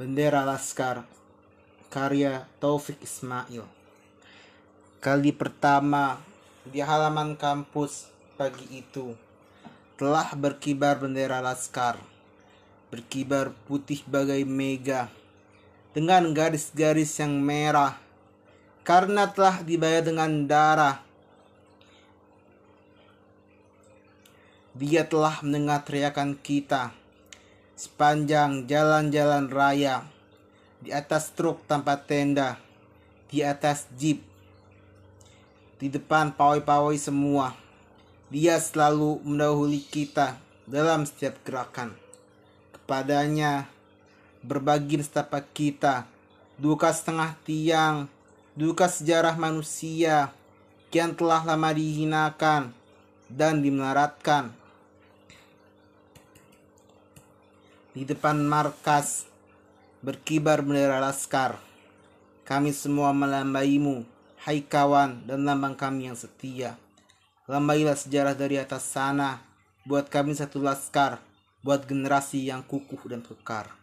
Bendera Laskar Karya Taufik Ismail. Kali pertama di halaman kampus pagi itu telah berkibar bendera Laskar. Berkibar putih bagai mega Dengan garis-garis yang merah Karena telah dibayar dengan darah. Dia telah mendengar teriakan kita sepanjang jalan-jalan raya, di atas truk tanpa tenda, di atas jeep, di depan pawai-pawai semua. Dia selalu mendahului kita dalam setiap gerakan. Kepadanya berbagi setapak kita, duka setengah tiang, duka sejarah manusia, kian telah lama dihinakan dan dimelaratkan Di depan markas berkibar bendera laskar. Kami semua melambaimu, hai kawan dan lambang kami yang setia. Lambailah sejarah dari atas sana, buat kami satu laskar, buat generasi yang kukuh dan kekar.